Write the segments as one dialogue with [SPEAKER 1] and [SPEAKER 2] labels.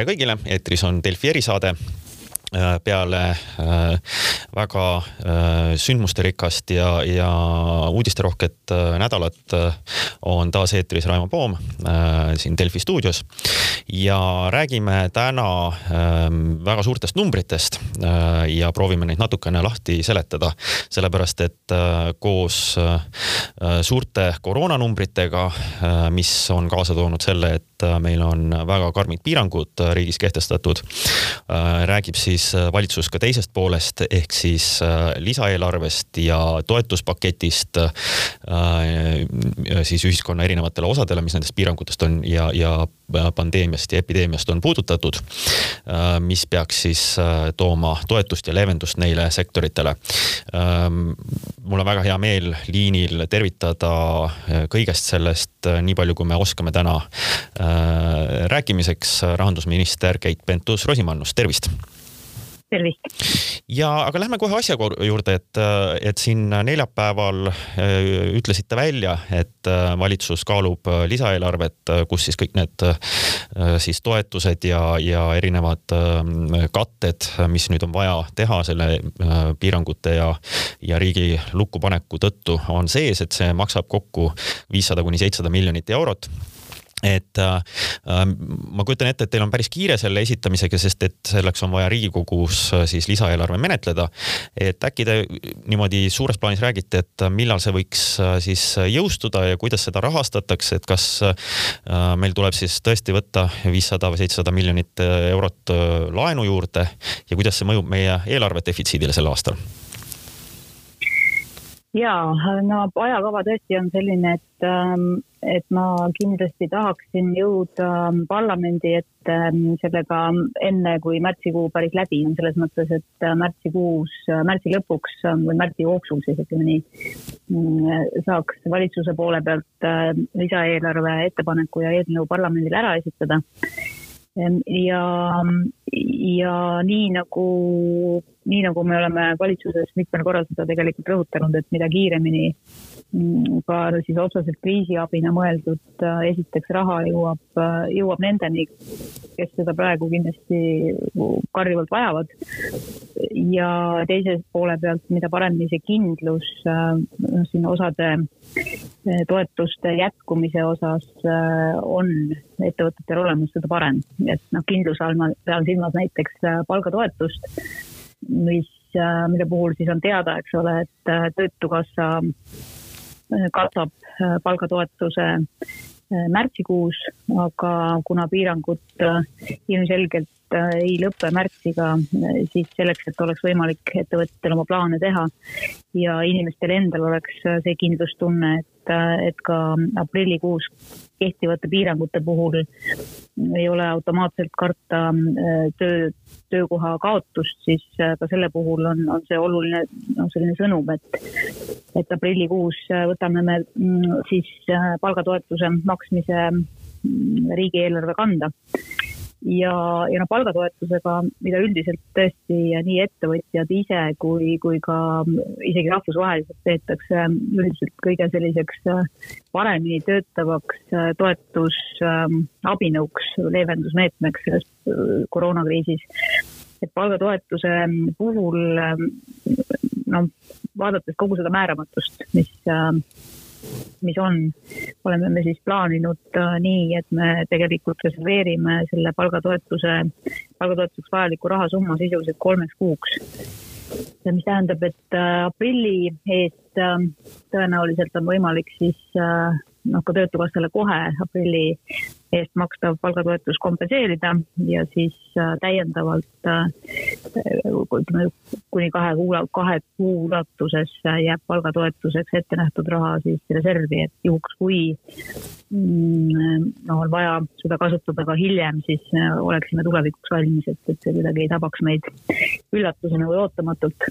[SPEAKER 1] tere kõigile, eetris on Delfi erisaade peale äh, väga äh, sündmusterikast ja, ja uudisterohket nädalat on taas eetris Raimo Poom siin Delfi stuudios. Ja räägime täna ähm, väga suurtest numbritest ja proovime neid natukene lahti seletada, sellepärast et koos suurte koroonanumbritega, mis on kaasa toonud selle, et meil on väga karmid piirangud riigis kehtestatud, räägib siis siis äh, valitsus ka teisest poolest ehk siis äh, lisaeelarvest ja toetuspaketist äh, siis ühiskonna erinevatele osadele, mis nendest piirangutest on ja, ja pandeemiast ja epideemiast on puudutatud, mis peaks siis tooma toetust ja leevendust neile sektoritele. Ähm, mul on väga hea meel liinil tervitada kõigest sellest nii palju, kui me oskame täna rääkimiseks rahandusminister Keit Pentus-Rosimannus, tervist
[SPEAKER 2] tervist!
[SPEAKER 1] ja aga lähme kohe asja juurde, et, et siin neljapäeval äh, ütlesite välja, et äh, valitsus kaalub äh, lisaeelarvet, kus siis kõik need siis toetused ja, ja erinevad katted, mis nüüd on vaja teha selle piirangute ja, ja riigi lukkupaneku tõttu on sees, et see maksab kokku viissada kuni seitsesada miljonit eurot et äh, ähm, ma kujutan ette, et teil on päris kiire selle esitamisega, sest et selleks on vaja Riigikogus äh, siis lisaeelarve menetleda. et äkki te niimoodi suures plaanis räägite, et äh, millal see võiks äh, siis jõustuda ja kuidas seda rahastatakse, et kas äh, meil tuleb siis tõesti võtta viissada või seitsesada miljonit eurot laenu juurde ja kuidas see mõjub meie eelarve defitsiidile sel aastal?
[SPEAKER 2] ja no ajakava tõesti on selline, et, ähm, et ma kindlasti tahaksin jõuda parlamendi ette ähm, sellega enne, kui märtsikuu päris läbi on, selles mõttes, et äh, märtsikuus, äh, märtsi lõpuks või märtsi jooksul siis ütleme nii, mm, saaks valitsuse poole pealt äh, lisaeelarve ettepaneku ja eelnõu parlamendile ära esitada. Ehm, ja, ja nii nagu, nii nagu me oleme valitsuses mitmel korral seda tegelikult rõhutanud, et mida kiiremini mm, ka siis otseselt kriisiabina mõeldud äh, esiteks raha jõuab, äh, jõuab nendeni, kes seda praegu kindlasti karjuvalt vajavad. ja teise poole pealt, mida paremini see kindlus äh, siin osade toetuste jätkumise osas on ettevõtetel olemas, seda parem. et noh, kindluse all ma pean silmas näiteks palgatoetust, mis, mille puhul siis on teada, eks ole, et Töötukassa katab palgatoetuse Äh, märtsikuus, aga kuna piirangud äh, ilmselgelt äh, ei lõpe märtsiga, siis selleks, et oleks võimalik ettevõtetel oma plaane teha ja inimestel endal oleks see kindlustunne, et, et ka aprillikuus kehtivate piirangute puhul ei ole automaatselt karta töö, töökoha kaotust, siis ka selle puhul on, on see oluline noh, selline sõnum, et et aprillikuus äh, võtame me mm, siis äh, palgatoetuse maksmise mm, riigieelarve kanda. Ja, ja noh, palgatoetusega, mida üldiselt tõesti nii ettevõtjad ise kui, kui ka isegi rahvusvaheliselt peetakse üldiselt kõige selliseks äh, paremini töötavaks toetusabinõuks, leevendusmeetmeks selles koroonakriisis. Et palgatoetuse puhul noh, vaadates kogu seda määramatust, mis, mis on, oleme me siis plaaninud äh, nii, et me tegelikult reserveerime selle palgatoetuse, palgatoetuseks vajaliku rahasumma sisuliselt kolmeks kuuks. mis tähendab, et äh, aprilli eest äh, tõenäoliselt on võimalik siis noh, ka Töötukassale kohe aprilli eest makstav palgatoetus kompenseerida ja siis äh, täiendavalt ütleme äh, kuni kahe kuu, kahe kuu ulatuses jääb palgatoetuseks ette nähtud raha siis reservi, et juhuks, kui mm, noh, on vaja seda kasutada ka hiljem, siis äh, oleksime tulevikuks valmis, et, et see kuidagi ei tabaks meid üllatusena või ootamatult.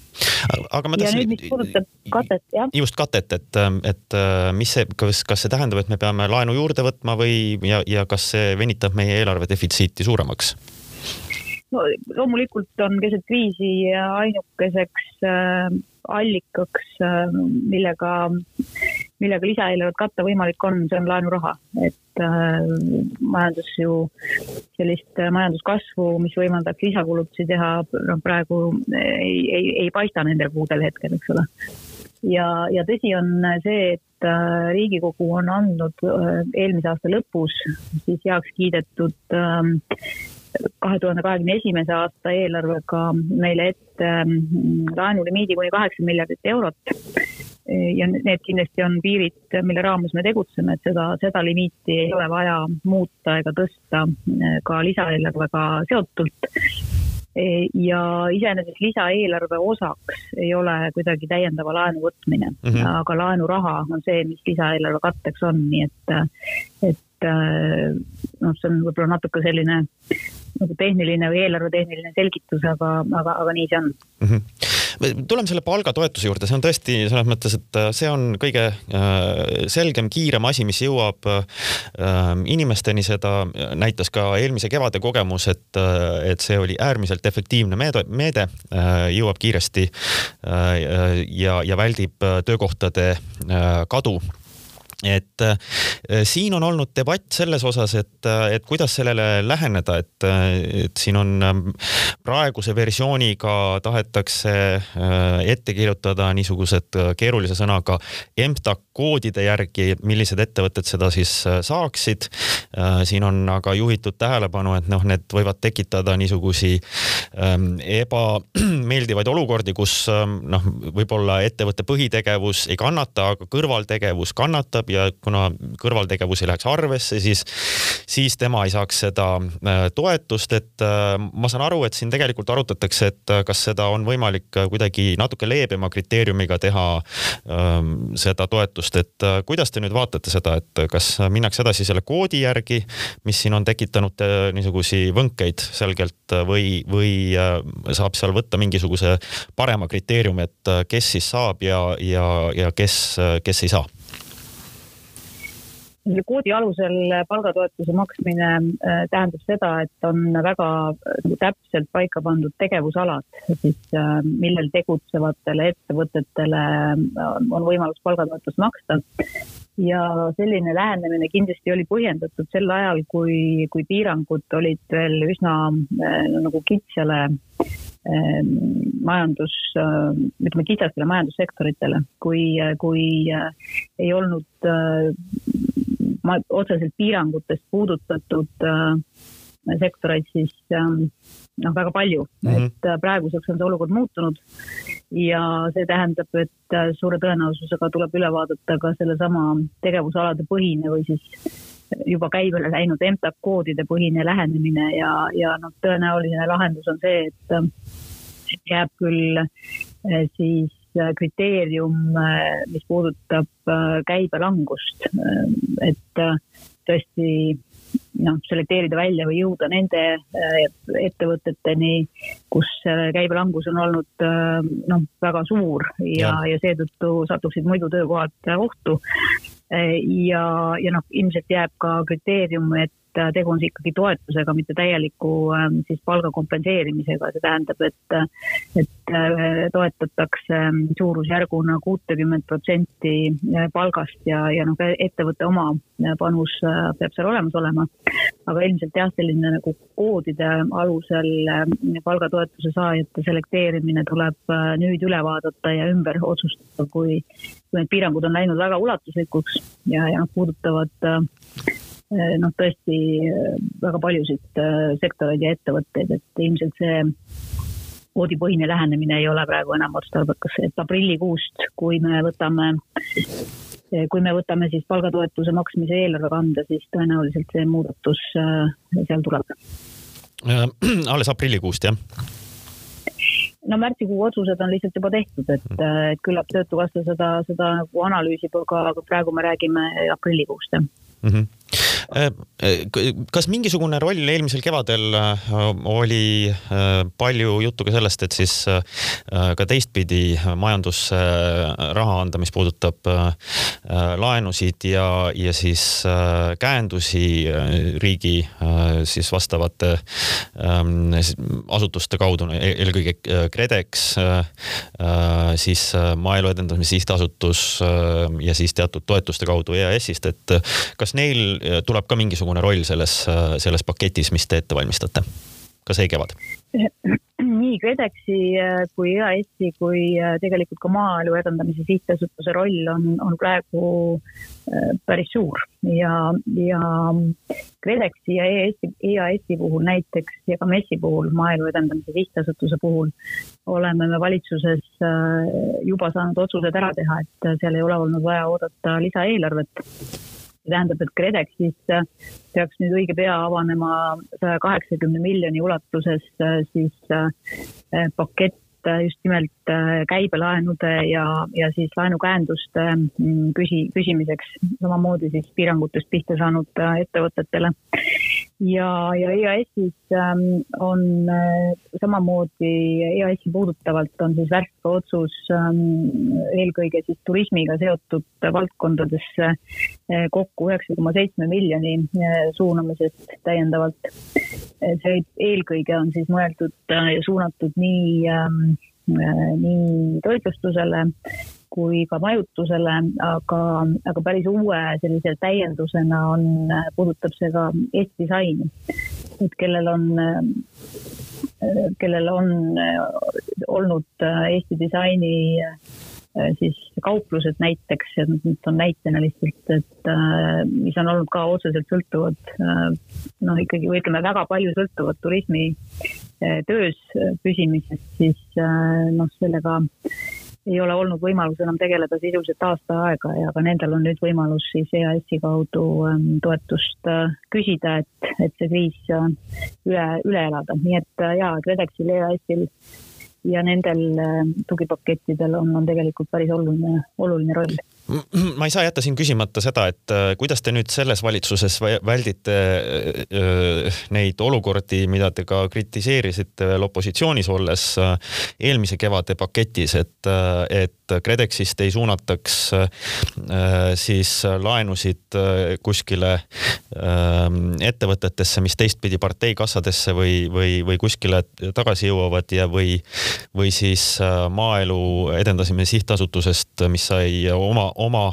[SPEAKER 1] aga ma tahtsin.
[SPEAKER 2] ja nüüd, mis puudutab katet, jah.
[SPEAKER 1] just katet, et, et mis see, kas, kas see tähendab, et me peame laenu juurde võtma või, ja, ja kas see venitab meie eelarve defitsiiti suuremaks?
[SPEAKER 2] no loomulikult on keset kriisi ainukeseks äh, allikaks äh,, millega millega lisaeelarvet katta võimalik on, see on laenuraha, et äh, majandus ju sellist majanduskasvu, mis võimaldaks lisakulutusi teha, noh praegu ei, ei, ei paista nendel kuudel hetkel, eks ole. ja, ja tõsi on see, et äh, Riigikogu on andnud äh, eelmise aasta lõpus siis heaks kiidetud äh, kahe tuhande kahekümne esimese aasta eelarvega meile ette ähm, laenulimiidi kuni kaheksa miljardit eurot. ja need kindlasti on piirid, mille raames me tegutseme, et seda, seda limiiti ei ole vaja muuta ega tõsta äh, ka lisaeelarvega seotult ja iseenesest lisaeelarve osaks ei ole kuidagi täiendava laenu võtmine mm, -hmm. aga laenuraha on see, mis lisaeelarve katteks on, nii et, et äh, noh, see on võib-olla natuke selline nagu tehniline või eelarvetehniline selgitus, aga, aga, aga nii see on mm.
[SPEAKER 1] -hmm tuleme selle palgatoetuse juurde, see on tõesti selles mõttes, et äh, see on kõige äh, selgem, kiirem asi, mis jõuab äh, inimesteni, seda näitas ka eelmise kevade kogemus, et, et see oli äärmiselt efektiivne meede, meede, jõuab kiiresti ja, ja väldib töökohtade kadu et äh, siin on olnud debatt selles osas, et, äh, et kuidas sellele läheneda, et, äh, et siin on ähm, praeguse versiooniga tahetakse ette kirjutada niisugused keerulise sõnaga EMTAK koodide järgi, millised ettevõtted seda siis saaksid. Siin on aga juhitud tähelepanu, et noh, need võivad tekitada niisugusi ähm, ebameeldivaid olukordi, kus ähm, noh, võib-olla ettevõtte põhitegevus ei kannata, aga kõrvaltegevus kannatab ja kuna kõrvaltegevus ei läheks arvesse, siis, siis tema ei saaks seda äh, toetust, et äh, ma saan aru, et siin tegelikult arutatakse, et äh, kas seda on võimalik kuidagi natuke leebema kriteeriumiga teha ähm, seda toetust, et kuidas te nüüd vaatate seda, et kas minnakse edasi selle koodi järgi, mis siin on tekitanud niisugusi võnkeid selgelt või, või saab seal võtta mingisuguse parema kriteeriumi, et kes siis saab ja, ja, ja kes, kes ei saa?
[SPEAKER 2] Selle koodi alusel palgatoetuse maksmine äh, tähendab seda, et on väga nagu täpselt paika pandud tegevusalad, siis äh, millel tegutsevatele ettevõtetele on võimalus palgatoetust maksta. ja selline lähenemine kindlasti oli põhjendatud sel ajal, kui, kui piirangud olid veel üsna nagu kitsale majandus, ütleme kitsastele majandussektoritele, kui, kui ei olnud otseselt piirangutest puudutatud äh, sektoreid siis ähm, noh, väga palju mm, -hmm. et äh, praeguseks on see olukord muutunud ja see tähendab, et äh, suure tõenäosusega tuleb üle vaadata ka sellesama tegevusalade põhine või siis juba käibele läinud MTAK koodide põhine lähenemine ja, ja noh, tõenäoline lahendus on see, et jääb küll siis kriteerium, äh, mis puudutab äh, käibelangust, et tõesti noh, selekteerida välja või jõuda nende ettevõteteni, kus käibelangus on olnud noh, väga suur ja, ja, ja seetõttu satuksid muidu töökohad ohtu. ja, ja noh, ilmselt jääb ka kriteerium, et et äh, tegu on ikkagi toetusega, mitte täieliku ähm, siis palga kompenseerimisega, see tähendab, et, et äh, toetatakse ähm, suurusjärguna kuutekümmet protsenti äh, palgast ja, ja noh, ettevõtte oma panus peab seal olemas olema. aga ilmselt jah, selline nagu koodide alusel palgatoetuse saajate selekteerimine tuleb nüüd üle vaadata ja ümber otsustada, kui, kui need piirangud on läinud väga ulatuslikuks ja, ja noh, puudutavad Eh, noh, tõesti eh, väga paljusid eh, sektoreid ja ettevõtteid, et ilmselt see koodipõhine lähenemine ei ole praegu enam otstarbekas, et aprillikuust, kui me võtame, kui me võtame siis palgatoetuse maksmise eelarve kanda, siis tõenäoliselt see muudatus seal tuleb.
[SPEAKER 1] alles aprillikuust, jah?
[SPEAKER 2] no märtsikuu otsused on lihtsalt juba tehtud, et, et küllap Töötukassa seda, seda nagu analüüsib, aga, aga praegu me räägime aprillikuust, jah
[SPEAKER 1] mm. -hmm kas mingisugune roll eelmisel kevadel oli palju juttu ka sellest, et siis ka teistpidi majandusse raha anda, mis puudutab laenusid ja, ja siis käendusi riigi siis vastavate ähm, asutuste kaudu, e-, eelkõige KredEx, siis Maaelu Edendamise Sihtasutus ja siis teatud toetuste kaudu EAS-ist, et kas neil tuleb ka mingisugune roll selles, selles paketis, mis te ette valmistate, ka see kevad?
[SPEAKER 2] nii KredExi kui EAS-i kui tegelikult ka Maaelu Edendamise Sihtasutuse roll on, on praegu äh, päris suur. Ja, ja KredExi ja EAS-i, EAS-i puhul näiteks ja ka MES-i puhul, Maaelu Edendamise Sihtasutuse puhul oleme me valitsuses äh, juba saanud otsused ära teha, et seal ei ole olnud vaja oodata lisaeelarvet see tähendab, et KredExis äh, peaks nüüd õige pea avanema saja kaheksakümne miljoni ulatuses äh, siis äh, pakett just nimelt käibelaenude ja, ja siis laenukäenduste küsi, küsimiseks, samamoodi siis piirangutest pihta saanud ettevõtetele ja, ja EAS-is ähm, on äh, samamoodi EAS-i puudutavalt on siis värske otsus ähm, eelkõige siis turismiga seotud valdkondadesse äh, kokku üheksa koma seitsme miljoni äh, suunamisest täiendavalt. see eelkõige on siis mõeldud ja suunatud nii ähm, nii toitlustusele kui ka majutusele, aga, aga päris uue sellise täiendusena on, puudutab see ka Eesti disaini. et kellel on, kellel on olnud Eesti disaini siis kauplused näiteks, need on näitena lihtsalt, et mis on olnud ka otseselt sõltuvad noh, ikkagi või ütleme, väga palju sõltuvad turismi töös püsimisest, siis noh, sellega ei ole olnud võimalus enam tegeleda sisuliselt aasta aega ja ka nendel on nüüd võimalus siis EAS-i kaudu ähm, toetust äh, küsida, et, et see kriis äh, üle, üle elada, nii et äh, jaa, KredExil, EAS-il ja nendel tugipakettidel on, on tegelikult päris oluline, oluline roll
[SPEAKER 1] ma ei saa jätta siin küsimata seda, et äh, kuidas te nüüd selles valitsuses väldite äh, neid olukordi, mida te ka kritiseerisite veel opositsioonis olles äh, eelmise kevade paketis, et, et KredExist ei suunataks siis laenusid kuskile ettevõtetesse, mis teistpidi parteikassadesse või, või, või kuskile tagasi jõuavad ja, või, või siis Maaelu Edendamise Sihtasutusest, mis sai oma oma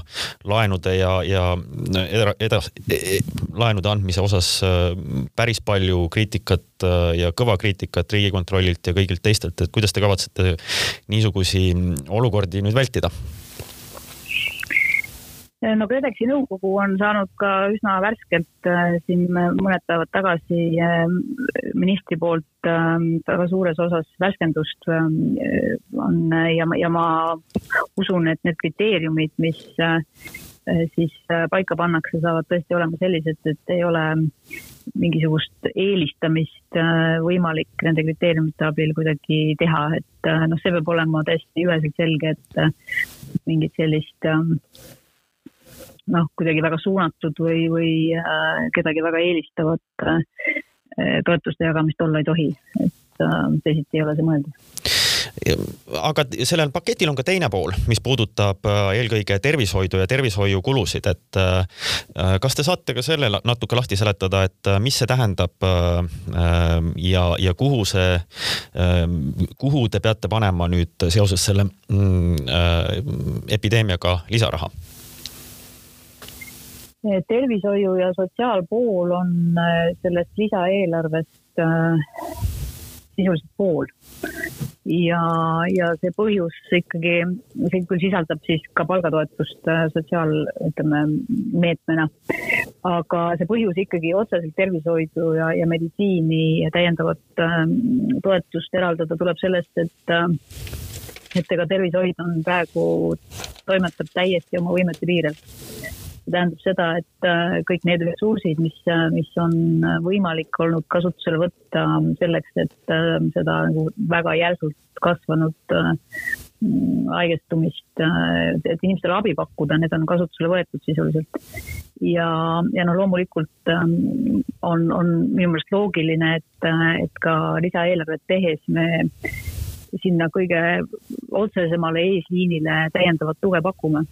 [SPEAKER 1] laenude ja, ja edas, e, e, laenude andmise osas äh, päris palju kriitikat äh, ja kõva kriitikat Riigikontrollilt ja kõigilt teistelt, et kuidas te kavatsete niisugusi olukordi nüüd vältida?
[SPEAKER 2] No KredExi nõukogu on saanud ka üsna värskelt äh, siin mõned päevad tagasi äh, ministri poolt väga suures osas värskendust on ja, ja ma usun, et need kriteeriumid, mis siis paika pannakse, saavad tõesti olema sellised, et ei ole mingisugust eelistamist võimalik nende kriteeriumite abil kuidagi teha, et noh, see peab olema täiesti üheselt selge, et mingit sellist noh, kuidagi väga suunatud või, või äh, kedagi väga eelistavat äh, toetuste jagamist olla ei tohi, et äh, teisiti ei ole see mõeldud
[SPEAKER 1] aga sellel paketil on ka teine pool, mis puudutab eelkõige tervishoidu ja tervishoiukulusid, et kas te saate ka selle natuke lahti seletada, et mis see tähendab ja, ja kuhu see, kuhu te peate panema nüüd seoses selle mm, epideemiaga lisaraha?
[SPEAKER 2] Tervishoiu ja sotsiaalpool on äh, sellest lisaeelarvest äh, sisuliselt pool. ja, ja see põhjus ikkagi, see küll sisaldab siis ka palgatoetust äh, sotsiaal, ütleme, meetmena. aga see põhjus ikkagi otseselt tervishoidu ja, ja meditsiini ja täiendavat toetust eraldada tuleb sellest, et et ega tervishoid on praegu, toimetab täiesti oma võimete piiril see tähendab seda, et äh, kõik need ressursid, mis, äh, mis on äh, võimalik olnud kasutusele võtta selleks, et seda nagu väga järsult kasvanud haigestumist, et inimestele abi pakkuda, need on kasutusele võetud sisuliselt. ja, ja no loomulikult on, on minu meelest loogiline, et, et ka lisaeelarvet tehes me sinna kõige otsesemale eesliinile täiendavat tuge pakume.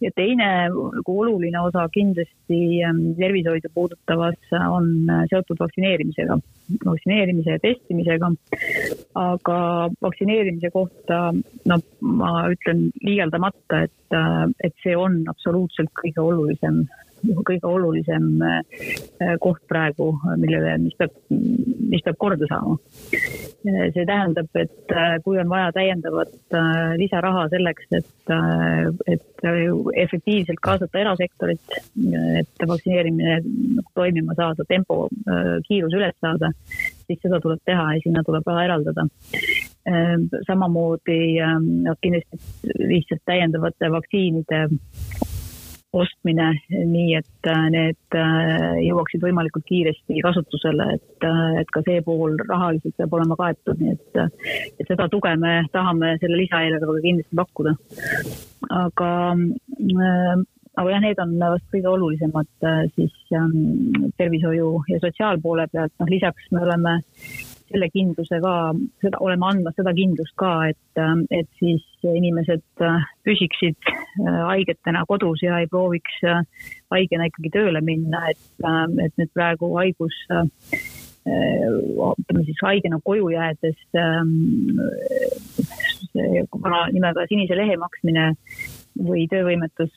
[SPEAKER 2] ja teine nagu oluline osa kindlasti ähm, tervishoidu puudutavas on äh, seotud vaktsineerimisega, vaktsineerimise ja testimisega. aga vaktsineerimise kohta, no ma ütlen liialdamata, et, äh, et see on absoluutselt kõige olulisem kõige olulisem äh, koht praegu, millele, mis peab, mis peab korda saama. see tähendab, et äh, kui on vaja täiendavat äh, lisaraha selleks, et, et efektiivselt kaasata erasektorit, et vaktsineerimine nagu toimima saada, tempo, kiirus üles saada, siis seda tuleb teha ja sinna tuleb raha eraldada samamoodi kindlasti lihtsalt täiendavate vaktsiinide ostmine, nii et äh, need äh, jõuaksid võimalikult kiiresti kasutusele, et, äh, et ka see pool rahaliselt peab olema kaetud, nii et, et seda tuge me tahame selle lisaeelarvega kindlasti pakkuda. aga aga jah, need on vast kõige olulisemad siis ähm, tervishoiu ja sotsiaalpoole pealt, noh lisaks me oleme selle kindluse ka, seda, oleme andmas seda kindlust ka, et, et siis inimesed püsiksid äh, haigetena kodus ja ei prooviks äh, haigena ikkagi tööle minna, et, äh, et nüüd praegu haigus ütleme siis haigena koju jäädes vana nimega sinise lehe maksmine või töövõimetus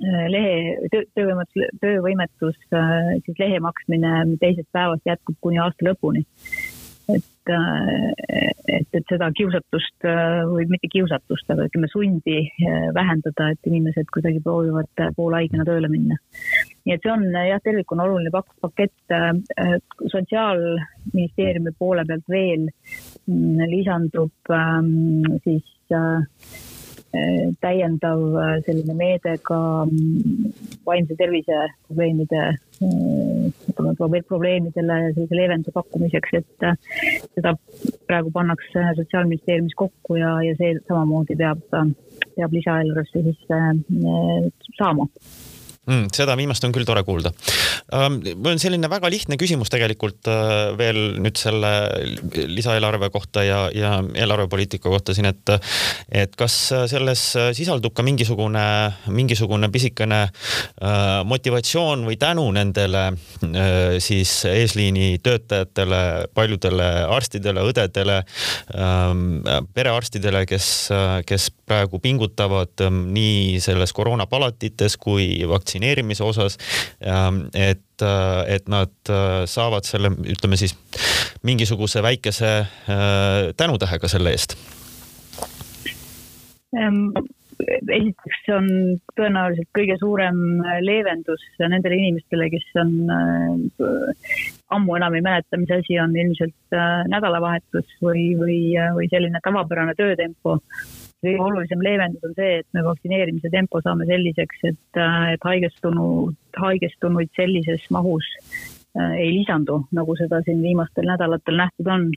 [SPEAKER 2] lehe, töö, töövõimetus, töövõimetus, siis lehe maksmine teisest päevast jätkub kuni aasta lõpuni. et, et, et seda kiusatust või mitte kiusatust, aga ütleme sundi vähendada, et inimesed kuidagi proovivad poolhaigena tööle minna. nii et see on jah, tervikuna oluline pak-, pakett. sotsiaalministeeriumi poole pealt veel mm, lisandub siis täiendav äh, selline meede ka mm, vaimse tervise probleemide, äh, probleemidele sellise leevenduse pakkumiseks, et äh, seda praegu pannakse Sotsiaalministeeriumis kokku ja, ja see samamoodi peab, peab lisaeelarvesse siis saama
[SPEAKER 1] mm,. seda viimast on küll tore kuulda. mul on selline väga lihtne küsimus tegelikult äh, veel nüüd selle lisaeelarve kohta ja, ja eelarvepoliitika kohta siin, et, et kas selles sisaldub ka mingisugune, mingisugune pisikene äh, motivatsioon või tänu nendele äh, siis eesliini töötajatele, paljudele arstidele, õdedele, ähm, perearstidele, kes, kes praegu pingutavad ähm, nii selles koroonapalatites kui vaktsineerimisel vaktsineerimise osas. Ähm, et, äh, et nad äh, saavad selle, ütleme siis mingisuguse väikese äh, tänutähega selle eest
[SPEAKER 2] ähm esiteks see on tõenäoliselt kõige suurem leevendus nendele inimestele, kes on äh, ammu enam ei mäleta, mis asi on ilmselt äh, nädalavahetus või, või, või selline tavapärane töötempo. Kõige olulisem leevendus on see, et me vaktsineerimise tempo saame selliseks, et, et haigestunud, haigestunuid sellises mahus äh, ei lisandu, nagu seda siin viimastel nädalatel nähtud on.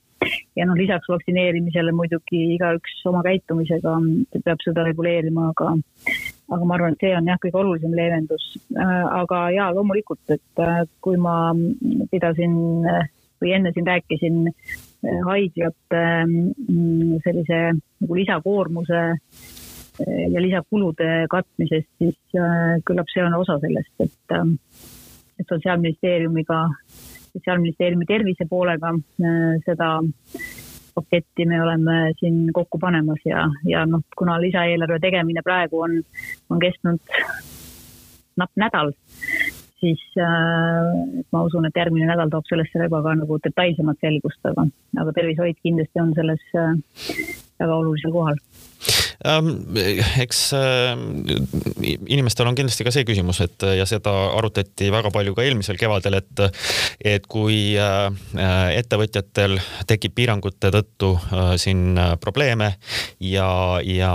[SPEAKER 2] ja noh, lisaks vaktsineerimisele muidugi igaüks oma käitumisega peab seda reguleerima, aga, aga ma arvan, et see on jah, kõige olulisem leevendus. Äh, aga jaa, loomulikult, et äh, kui ma pidasin või enne siin rääkisin haiglate sellise nagu lisakoormuse ja lisakulude katmisest, siis küllap see on osa sellest, et Sotsiaalministeeriumiga, Sotsiaalministeeriumi tervise poolega seda paketti me oleme siin kokku panemas ja, ja noh, kuna lisaeelarve tegemine praegu on, on kestnud napp nädal, siis äh, ma usun, et järgmine nädal toob sellesse juba ka nagu detailsemat selgust, aga, aga tervishoid kindlasti on selles äh, väga olulisel kohal
[SPEAKER 1] eks äh, inimestel on kindlasti ka see küsimus, et ja seda arutati väga palju ka eelmisel kevadel, et, et kui äh, ettevõtjatel tekib piirangute tõttu äh, siin probleeme ja, ja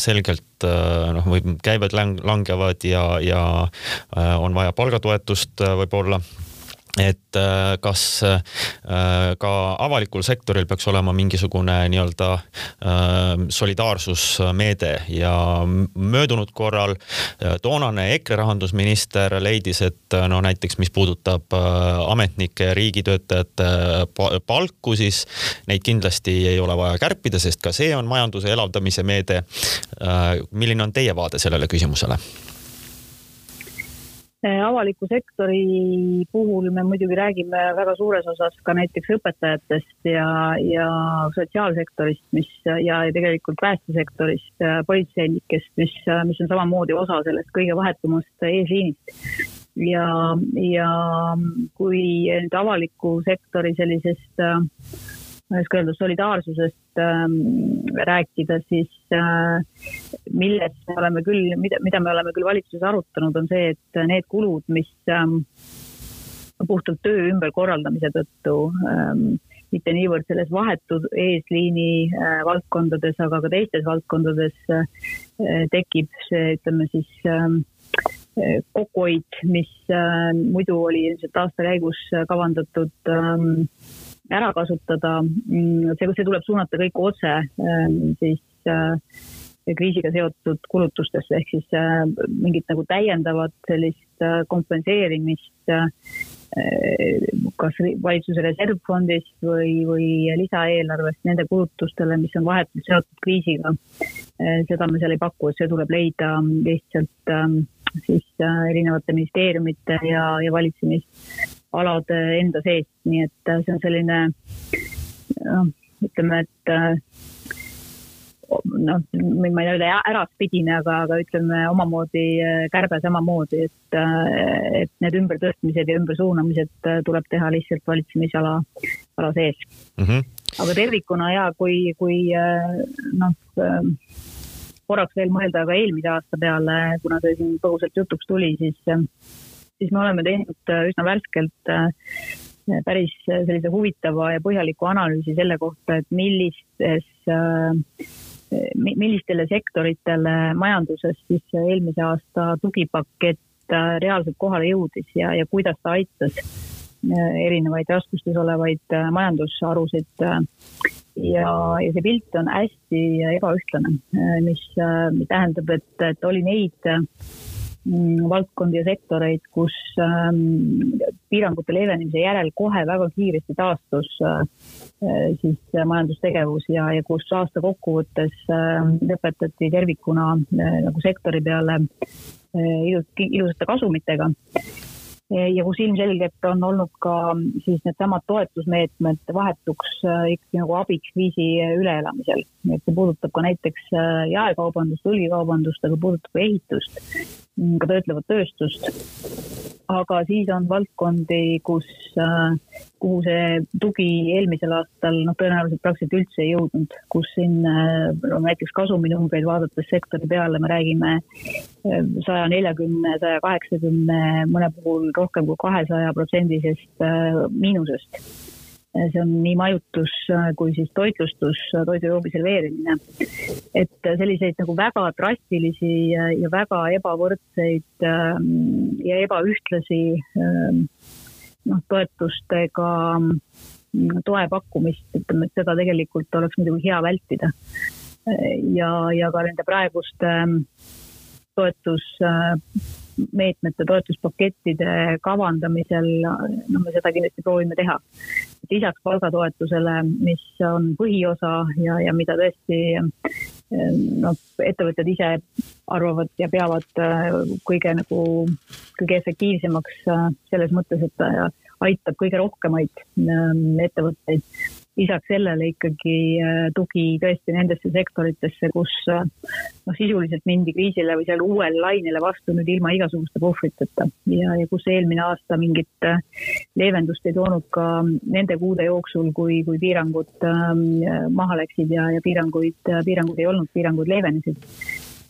[SPEAKER 1] selgelt noh, või käibed langevad ja, ja on vaja palgatoetust võib-olla et äh, kas äh, ka avalikul sektoril peaks olema mingisugune nii-öelda äh, solidaarsusmeede ja möödunud korral toonane EKRE rahandusminister leidis, et no näiteks, mis puudutab ametnike ja riigitöötajate palku, siis neid kindlasti ei ole vaja kärpida, sest ka see on majanduse elavdamise meede. milline on teie vaade sellele küsimusele?
[SPEAKER 2] Äh, avaliku sektori puhul me muidugi räägime väga suures osas ka näiteks õpetajatest ja, ja sotsiaalsektorist, mis ja, tegelikult päästesektorist, äh, politseinikest, mis, mis on samamoodi osa sellest kõige vahetumast eesliinist. ja, ja kui nüüd avaliku sektori sellisest äh, ma ei oska öelda, solidaarsusest ähm, rääkida, siis äh, milles me oleme küll, mida, mida me oleme küll valitsuses arutanud, on see, et need kulud, mis ähm, puhtalt töö ümberkorraldamise tõttu ähm, mitte niivõrd selles vahetu eesliini äh, valdkondades, aga ka teistes valdkondades äh, tekib see, ütleme siis ähm, kokkuhoid, mis äh, muidu oli ilmselt aasta käigus kavandatud ähm, ära kasutada. Mm, see, see tuleb suunata kõik otse ähm, siis äh, kriisiga seotud kulutustesse ehk siis äh, mingit nagu täiendavat sellist äh, kompenseerimist kas valitsuse reservfondist või, või lisaeelarvest nende kulutustele, mis on vahetult seotud kriisiga. seda me seal ei paku, et see tuleb leida lihtsalt ähm, siis erinevate ministeeriumite ja, ja valitsemis alade enda sees, nii et äh, see on selline noh, ütleme, et äh, noh, ma ei öelda äraspidine, aga, aga ütleme omamoodi äh, kärbe samamoodi, et, et need ümbertõstmised ja ümbersuunamised tuleb teha lihtsalt valitsemisala, ala sees mm. -hmm. aga tervikuna ja kui, kui noh, korraks veel mõelda ka eelmise aasta peale, kuna see siin põgusalt jutuks tuli, siis siis me oleme teinud äh, üsna värskelt äh, päris sellise huvitava ja põhjaliku analüüsi selle kohta, et millistes, äh, millistele sektoritele majanduses siis eelmise aasta tugipakett reaalselt kohale jõudis ja, ja kuidas ta aitas erinevaid raskustes olevaid majandusharusid. ja, ja see pilt on hästi ebaühtlane, mis, tähendab, et, et oli neid valdkondi ja sektoreid, kus ähm, piirangute leevenemise järel kohe väga kiiresti taastus äh, siis majandustegevus ja, ja kus aasta kokkuvõttes äh, lõpetati tervikuna äh, nagu sektori peale ilus, ilusate kasumitega ja kus ilmselgelt on olnud ka siis needsamad toetusmeetmed vahetuks äh, ikkagi nagu abiks kriisi üleelamisel. et see puudutab ka näiteks jaekaubandust, hulgikaubandust, aga puudutab ka ehitust, ka töötlevat tööstust. Aga siis on valdkondi, kus, äh, kuhu see tugi eelmisel aastal noh, tõenäoliselt praktiliselt üldse ei jõudnud, kus siin no, näiteks kasuminumbreid vaadates sektori peale me räägime saja neljakümne, saja kaheksakümne, mõne puhul rohkem kui kahesaja protsendisest äh, miinusest. See on nii majutus äh, kui siis toitlustus, äh, toidujoogi serveerimine. et selliseid nagu väga drastilisi ja väga ebavõrdseid ähm, ja ebaühtlasi ähm, noh, toetustega mm, toe pakkumist, ütleme, et seda tegelikult oleks muidugi hea vältida. ja, ja ka nende praeguste toetusmeetmete, toetuspakettide kavandamisel, no me seda kindlasti proovime teha. lisaks palgatoetusele, mis on põhiosa ja, ja mida tõesti noh, ettevõtjad ise arvavad ja peavad kõige nagu, kõige efektiivsemaks selles mõttes, et aitab kõige rohkemaid ettevõtteid lisaks sellele ikkagi äh, tugi tõesti nendesse sektoritesse, kus äh, noh, sisuliselt mindi kriisile või seal uuele lainele vastu nüüd ilma igasuguste puhvriteta. Ja, ja kus eelmine aasta mingit äh, leevendust ei toonud ka nende kuude jooksul, kui, kui piirangud ähm, maha läksid ja, ja piiranguid, piiranguid ei olnud, piirangud leevenesid.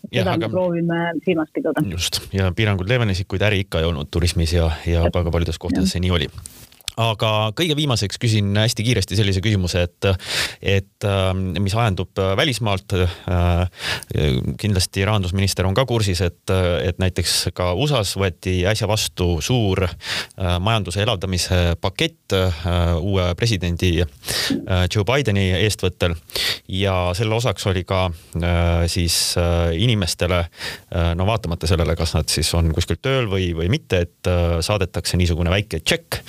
[SPEAKER 2] Seda aga... me proovime silmas pidada.
[SPEAKER 1] just, ja piirangud leevenesid, kuid äri ikka ei olnud turismis ja, ja väga paljudes kohtades see nii oli aga kõige viimaseks küsin hästi kiiresti sellise küsimuse, et, et ähm, mis ajendub välismaalt. Äh, kindlasti rahandusminister on ka kursis, et, et näiteks ka USA-s võeti äsja vastu suur äh, majanduse elavdamise pakett äh, uue presidendi Joe Bideni eestvõttel ja selle osaks oli ka siis inimestele, no vaatamata sellele, kas nad siis on kuskil tööl või, või mitte, et saadetakse niisugune väike tšekk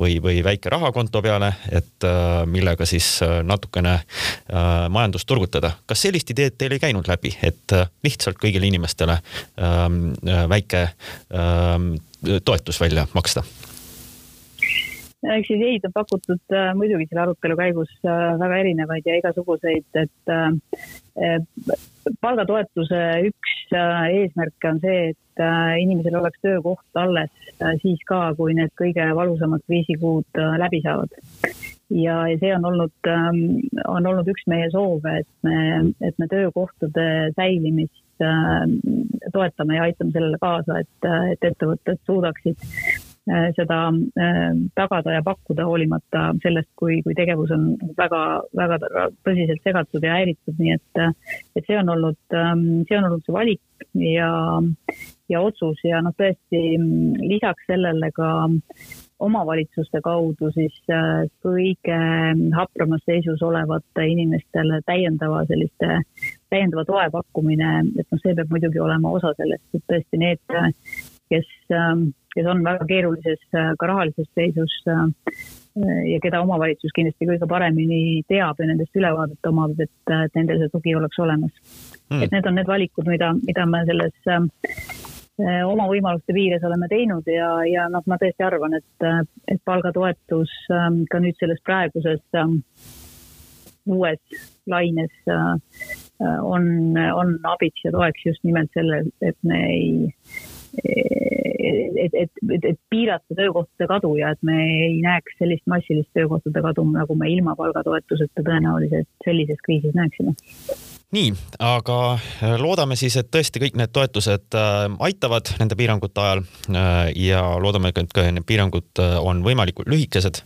[SPEAKER 1] või või, või väike raha konto peale, et äh, millega siis äh, natukene äh, majandust turgutada. kas sellist ideed teil ei käinud läbi, et lihtsalt kõigile inimestele ähm, väike ähm, toetus välja maksta?
[SPEAKER 2] Eks ideid on pakutud äh, muidugi selle arutelu käigus äh, väga erinevaid ja igasuguseid, et äh, palgatoetuse üks eesmärke on see, et inimesel oleks töökoht alles siis ka, kui need kõige valusamad kriisikuud läbi saavad. ja, ja see on olnud, ähm, on olnud üks meie soove, et me, et me töökohtade säilimist toetame ja aitame sellele kaasa, et, et ettevõtted suudaksid Äh, seda äh, tagada ja pakkuda, hoolimata sellest, kui, kui tegevus on väga, väga tõsiselt segatud ja häiritud, nii et, et see on olnud, ähm, see on olnud see valik ja, ja otsus ja noh, tõesti lisaks sellele ka omavalitsuste kaudu siis äh, kõige hapramas seisus olevate inimestele täiendava selliste, täiendava toe pakkumine, et noh, see peab muidugi olema osa sellest, et tõesti need, kes ähm, kes on väga keerulises äh, ka rahalises seisus äh, ja keda omavalitsus kindlasti kõige paremini teab ja nendest ülevaadet omab, et, et nendel see tugi oleks olemas. Mm.. et need on need valikud, mida, mida me selles äh, oma võimaluste piires oleme teinud ja, ja noh, ma tõesti arvan, et, et palgatoetus ähm, ka nüüd selles praeguses ähm, uues laines on, on abiks ja toeks just nimelt sellel, et me ei et, et, et, et piirata töökohtade kadu ja et me ei näeks sellist massilist töökohtade kadu, nagu me ilma palgatoetuseta tõenäoliselt sellises kriisis näeksime
[SPEAKER 1] nii, aga äh, loodame siis, et tõesti kõik need toetused äh, aitavad nende piirangute ajal äh, ja loodame, et ka need piirangud on võimalikult lühikesed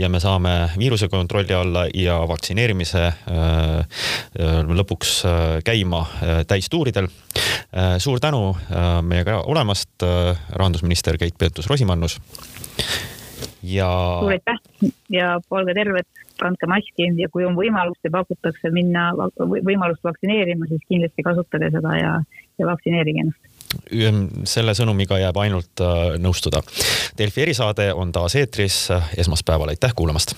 [SPEAKER 1] ja me saame viiruse kontrolli alla ja vaktsineerimise lõpuks käima täistuuridel. Suur tänu meiega olemast, rahandusminister Keit Pentus-Rosimannus
[SPEAKER 2] ja. suur aitäh ja olge terved, kandke maski ja kui on võimalust ja pakutakse minna võimalust vaktsineerima, siis kindlasti kasutage seda ja, ja vaktsineerige ennast
[SPEAKER 1] selle sõnumiga jääb ainult äh, nõustuda. Delfi erisaade on taas eetris esmaspäeval, aitäh kuulamast